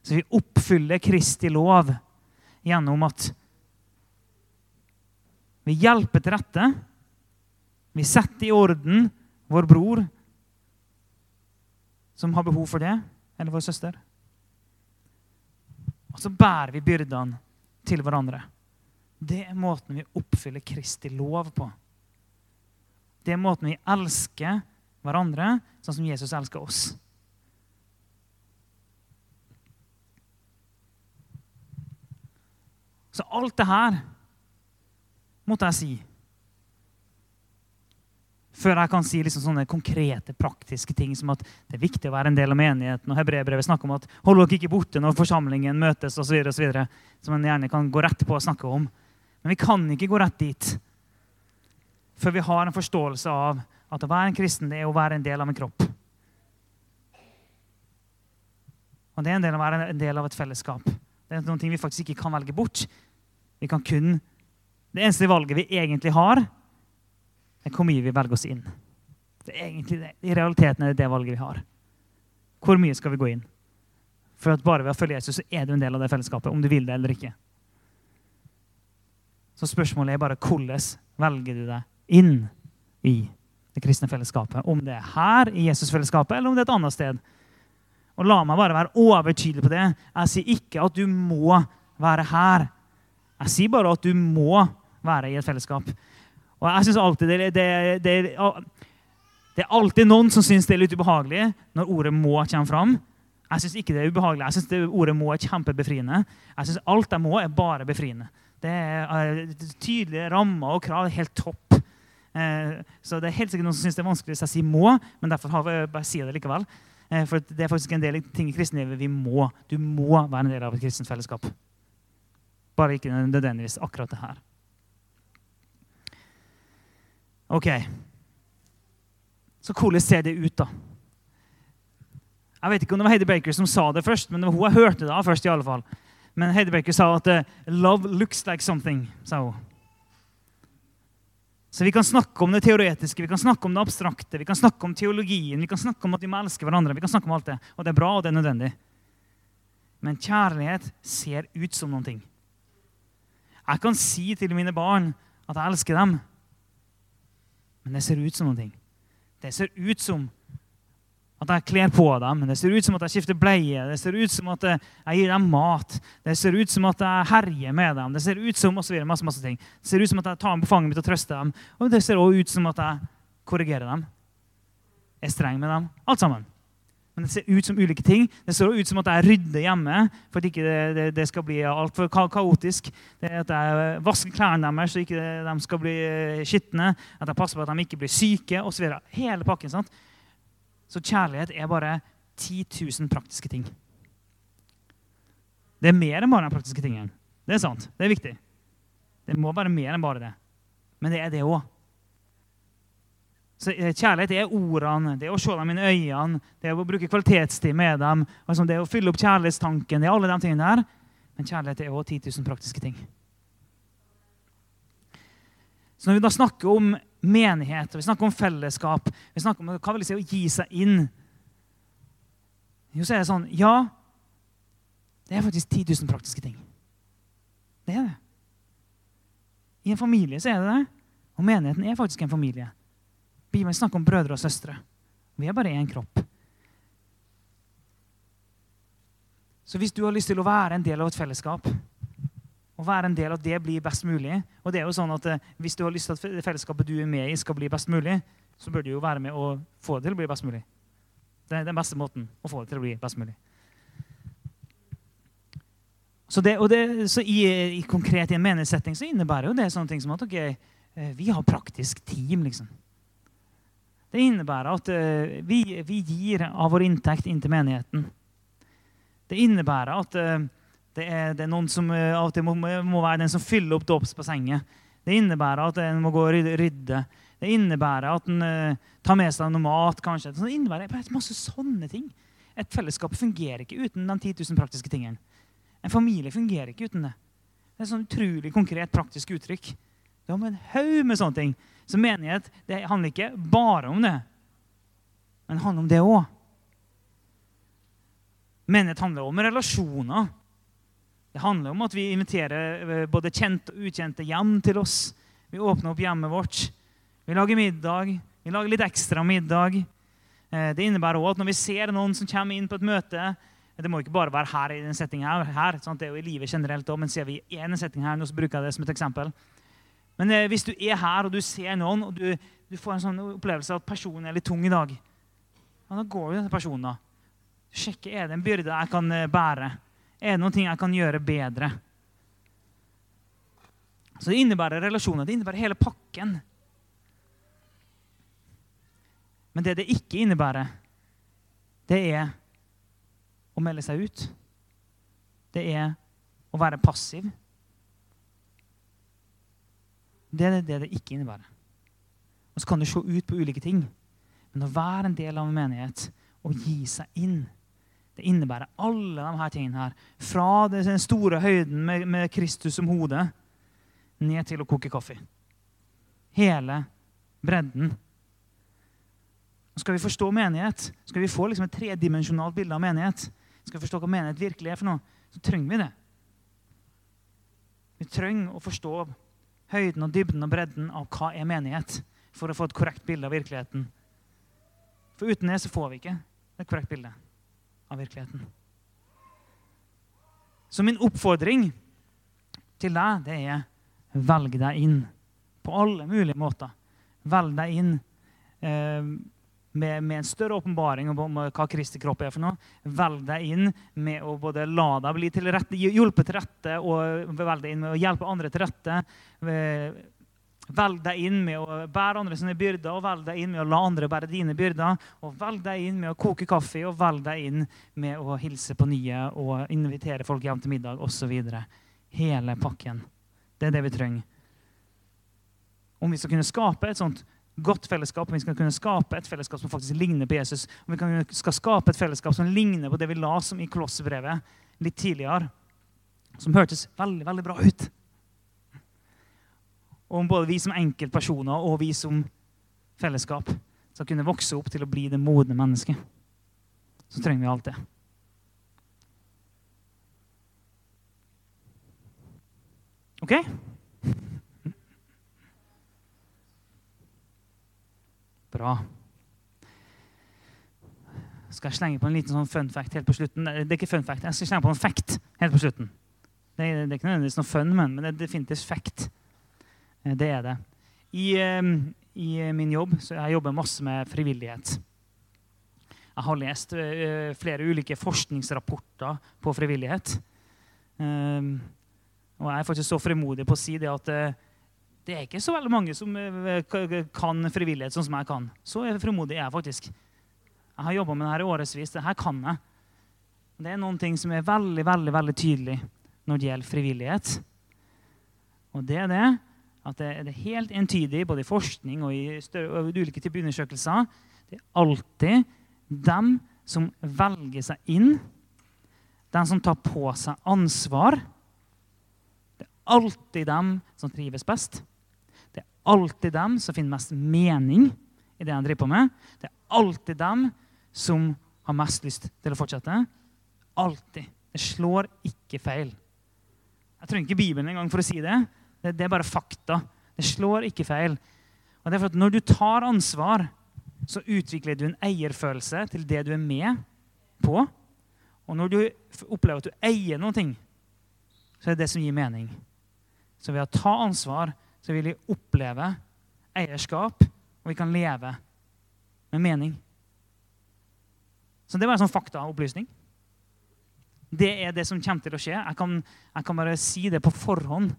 Så vi oppfyller Kristi lov gjennom at vi hjelper til rette. Vi setter i orden vår bror som har behov for det, eller vår søster. Og så bærer vi byrdene til hverandre. Det er måten vi oppfyller Kristi lov på. Det er måten vi elsker hverandre sånn som Jesus elsker oss. Så alt det her måtte jeg si før jeg kan si liksom sånne konkrete, praktiske ting som at det er viktig å være en del av menigheten. og Hebreerbrevet snakker om at hold dere ikke borte når forsamlingen møtes osv. Som en gjerne kan gå rett på å snakke om. Men vi kan ikke gå rett dit før vi har en forståelse av at å være en kristen det er å være en del av en kropp. Og det er en del av å være en del av et fellesskap. Det er noen ting vi faktisk ikke kan velge bort. Vi kan kun, Det eneste valget vi egentlig har, er hvor mye vi velger oss inn. Det er egentlig det. I realiteten er det det valget vi har. Hvor mye skal vi gå inn? For at bare ved å følge Jesus så er du en del av det fellesskapet, om du vil det eller ikke. Så spørsmålet er bare hvordan velger du deg inn i det kristne fellesskapet? Om det er her i Jesusfellesskapet, eller om det er et annet sted. Og la meg bare være overtydelig på det. Jeg sier ikke at du må være her. Jeg sier bare at du må være i et fellesskap. Og jeg synes alltid det, det, det, det, er alltid noen som syns det er litt ubehagelig når ordet 'må' kommer fram. Jeg syns ikke det er ubehagelig. Jeg synes ordet 'må' er kjempebefriende. Jeg synes Alt jeg må, er bare befriende. Det er uh, Tydelige rammer og krav helt topp. Uh, så det er helt sikkert noen som syns det er vanskelig hvis jeg sier må, men derfor har vi, bare sier det likevel. For det er faktisk en del ting i kristenlivet vi må. Du må være en del av et kristent fellesskap. Bare ikke nødvendigvis akkurat det her. Ok. Så hvordan ser det ut, da? Jeg vet ikke om det var Heidi Baker som sa det først, men det var hun jeg hørte det av først. i alle fall. Men Heidi Baker sa at uh, 'love looks like something'. sa hun. Så vi kan snakke om det teoretiske, vi kan snakke om det abstrakte, vi kan snakke om teologien, vi kan snakke om at vi må elske hverandre. vi kan snakke om alt det, Og det er bra, og det er nødvendig. Men kjærlighet ser ut som noen ting. Jeg kan si til mine barn at jeg elsker dem. Men det ser ut som noe. Det ser ut som at jeg kler på dem, det ser ut som at jeg skifter bleie, det ser ut som at jeg gir dem mat, det ser ut som at jeg herjer med dem, det ser ut som og så videre, masse, masse ting. Det ser ut som at jeg tar dem på fanget mitt og trøster dem, og det ser også ut som at jeg korrigerer dem. Er streng med dem. Alt sammen. Men det ser ut som ulike ting. Det ser ut som at jeg rydder hjemme for at ikke det, det, det skal bli altfor ka kaotisk. Det er at jeg vasker klærne deres så ikke de skal bli eh, skitne. At jeg passer på at de ikke blir syke osv. Hele pakken. sant? Så kjærlighet er bare 10 000 praktiske ting. Det er mer enn bare de praktiske tingene. Det er sant. Det er viktig. Det må være mer enn bare det. Men det er det òg. Så eh, Kjærlighet er ordene, det er å se dem i øynene, det er å bruke kvalitetstid med dem. Altså det er å fylle opp kjærlighetstanken. det er alle de tingene der. Men kjærlighet er også 10 000 praktiske ting. Så Når vi da snakker om menighet, og vi snakker om fellesskap, vi snakker om hva vil det si å gi seg inn Jo, så er det sånn Ja, det er faktisk 10 000 praktiske ting. Det er det. I en familie så er det det. Og menigheten er faktisk en familie. Bibelen snakker om brødre og søstre. Vi er bare én kropp. Så hvis du har lyst til å være en del av et fellesskap, og være en del av det blir best mulig og det er jo sånn at eh, Hvis du har lyst til at fellesskapet du er med i, skal bli best mulig, så bør du jo være med og få det til å bli best mulig. Det er den beste måten å få det til å bli best mulig. Så, det, det, så i, i, konkret i en menighetssetting så innebærer jo det sånne ting som at okay, eh, vi har praktisk team. liksom. Det innebærer at uh, vi, vi, gir av vår inntekt inn til menigheten. Det innebærer at uh, det, er, det, er, noen som uh, av og til må, være den som fyller opp dåpsbassenget. Det innebærer at en må gå og rydde. Det innebærer at en tar med seg noe mat. kanskje. Det innebærer masse sånne ting. Et fellesskap fungerer ikke uten de 10 000 praktiske tingene. En familie fungerer ikke uten det. Det er et sånn utrolig konkret, praktisk uttrykk. Det har med en haug med sånne ting. Så menighet det handler ikke bare om det, men det handler om det òg. Menighet handler om relasjoner. Det handler om at vi inviterer eh, både kjente og ukjente hjem til oss. Vi åpner opp hjemmet vårt. Vi lager middag. Vi lager litt ekstra middag. Eh, det innebærer også at når vi ser noen som kommer inn på et møte Det må ikke bare være her i denne settingen her, her det er jo i livet generelt også, men ser vi i en setting her, nå bruker jeg det som et eksempel, men eh, hvis du er her og du ser noen, og du, du får en sånn opplevelse av at personen er litt tung i dag, ja, da går jo denne personen. da. Sjekke er det en byrde jeg kan eh, bære. Er det noen ting jeg kan gjøre bedre? Så det innebærer relasjoner. Det innebærer hele pakken. Men det det ikke innebærer, det er å melde seg ut. Det er å være passiv. Det er det det ikke innebærer. Og Så kan det se ut på ulike ting. Men å være en del av en menighet og gi seg inn, det innebærer alle de her tingene her. Fra den store høyden med, med Kristus som hode ned til å koke kaffe. Hele bredden. Skal vi forstå menighet, skal vi få liksom et tredimensjonalt bilde av menighet, skal vi forstå hva menighet virkelig er for noe, så trenger vi det. Vi trenger å forstå høyden og dybden og bredden av hva er menighet, for å få et korrekt bilde av virkeligheten. For uten det så får vi ikke et korrekt bilde av virkeligheten. Så min oppfordring til deg, det er velg deg inn på alle mulige måter. Velg deg inn. Eh, med, med, en større åpenbaring om hva Kristi kropp er for noe. Velg deg inn med å både la deg bli til rette, hjulpet til rette og velg deg inn med å hjelpe andre til rette. Velg deg inn med å bære andre sine byrder, og velg deg inn med å la andre bære dine byrder. Og velg deg inn med å koke kaffe, og velg deg inn med å hilse på nye og invitere folk hjem til middag osv. Hele pakken. Det er det vi trenger. Om vi skal kunne skape et sånt godt fellesskap, vi skal kunne skape et fellesskap som faktisk ligner på Jesus, om vi skal skape et fellesskap som ligner på det vi la som i Kolossebrevet litt tidligere, som hørtes veldig, veldig bra ut. Og om både vi som enkeltpersoner og vi som fellesskap skal kunne vokse opp til å bli det modne mennesket, så trenger vi alt det. OK? Bra. Skal jeg slenge på en liten sånn fun fact helt på slutten? Det er ikke fun fact, jeg skal slenge på en fact helt på slutten. Det er, det er ikke nødvendigvis noe fun, men, det er definitivt fact. Eh, det er det. I, ehm, I, min jobb så jeg jobber masse med frivillighet. Jeg har lest eh, flere ulike forskningsrapporter på frivillighet. Um, og jeg er faktisk så frimodig på å si det at det er ikke så veldig mange som uh, kan frivillighet sånn som jeg kan. Så frimodig er jeg faktisk. Jeg har jobba med det her i årevis. Det her kan jeg. Det er noen ting som er veldig, veldig, veldig tydelig når det gjelder frivillighet. Og det er det at det er helt entydig både i forskning og i, større, ulike typer undersøkelser. Det er alltid dem som velger seg inn, dem som tar på seg ansvar. Det er alltid dem som trives best. Alltid dem som finner mest mening i det de driver på med. Det er alltid dem som har mest lyst til å fortsette. Alltid. Det slår ikke feil. Jeg trenger ikke Bibelen engang for å si det. det. Det er bare fakta. Det slår ikke feil. Og det er for at Når du tar ansvar, så utvikler du en eierfølelse til det du er med på. Og når du opplever at du eier noe, så er det det som gir mening. Så ved å ta ansvar så vil vi oppleve eierskap, og vi kan leve med mening. Så det var en sånn faktaopplysning. Det er det som kommer til å skje. Jeg kan, jeg kan bare si det på forhånd.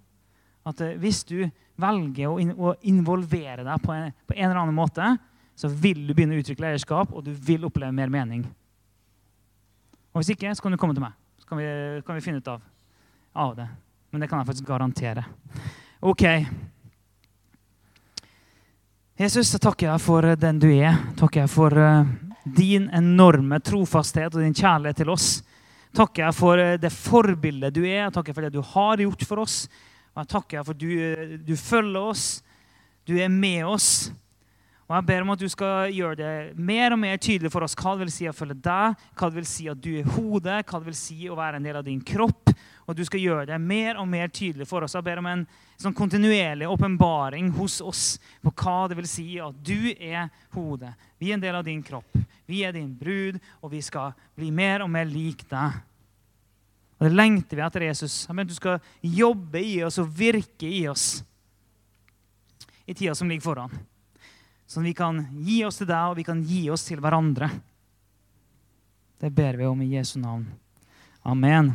At eh, hvis du velger å, in å involvere deg på en, på en, eller annen måte, så vil du begynne å utvikle eierskap, og du vil oppleve mer mening. Og Hvis ikke, så kan du komme til meg. Så kan vi, kan vi finne ut av, av det. Men det kan jeg faktisk garantere. Ok. Jesus, jeg takker deg for den du er. Takker jeg for uh, din enorme trofasthet og din kjærlighet til oss takker jeg for eh, det forbildet du er. Jeg takker for det du har gjort for oss. Og jeg takker for at du, eh, du følger oss. Du er med oss. Og Jeg ber om at du skal gjøre det mer og mer tydelig for oss hva det vil si å følge deg, hva det vil si at du er hodet, hva det vil si å være en del av din kropp. Og du skal gjøre det mer og mer tydelig for oss. Jeg ber om en sånn kontinuerlig åpenbaring hos oss på hva det vil si at du er hodet. Vi er en del av din kropp. Vi er din brud, og vi skal bli mer og mer lik deg. Og Det lengter vi etter Jesus. Jeg mener, Du skal jobbe i oss og virke i oss i tida som ligger foran. Sånn at vi kan gi oss til deg, og vi kan gi oss til hverandre. Det ber vi om i Jesu navn. Amen.